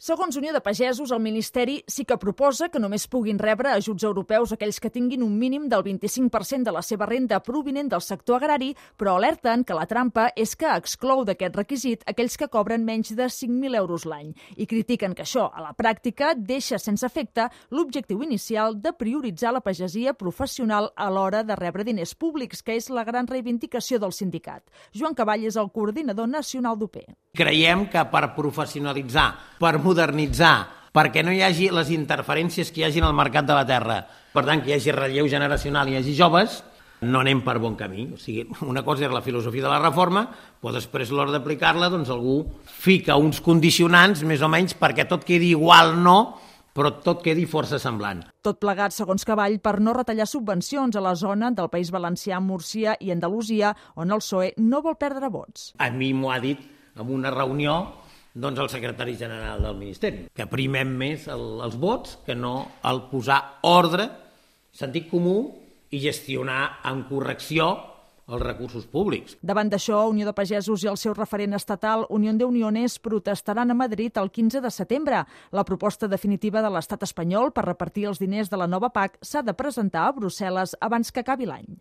Segons Unió de Pagesos, el Ministeri sí que proposa que només puguin rebre ajuts europeus aquells que tinguin un mínim del 25% de la seva renda provinent del sector agrari, però alerten que la trampa és que exclou d'aquest requisit aquells que cobren menys de 5.000 euros l'any i critiquen que això, a la pràctica, deixa sense efecte l'objectiu inicial de prioritzar la pagesia professional a l'hora de rebre diners públics, que és la gran reivindicació del sindicat. Joan Cavall és el coordinador nacional d'UP. Creiem que per professionalitzar, per modernitzar, perquè no hi hagi les interferències que hi hagi al mercat de la terra, per tant, que hi hagi relleu generacional i hi hagi joves, no anem per bon camí. O sigui, una cosa és la filosofia de la reforma, però després l'hora d'aplicar-la doncs algú fica uns condicionants més o menys perquè tot quedi igual no, però tot quedi força semblant. Tot plegat, segons Cavall, per no retallar subvencions a la zona del País Valencià, Múrcia i Andalusia, on el PSOE no vol perdre vots. A mi m'ho ha dit en una reunió doncs el secretari general del Ministeri, que primem més el, els vots que no el posar ordre, sentit comú i gestionar en correcció els recursos públics. Davant d'això, Unió de Pagesos i el seu referent estatal, Unió de Uniones, protestaran a Madrid el 15 de setembre. La proposta definitiva de l'estat espanyol per repartir els diners de la nova PAC s'ha de presentar a Brussel·les abans que acabi l'any.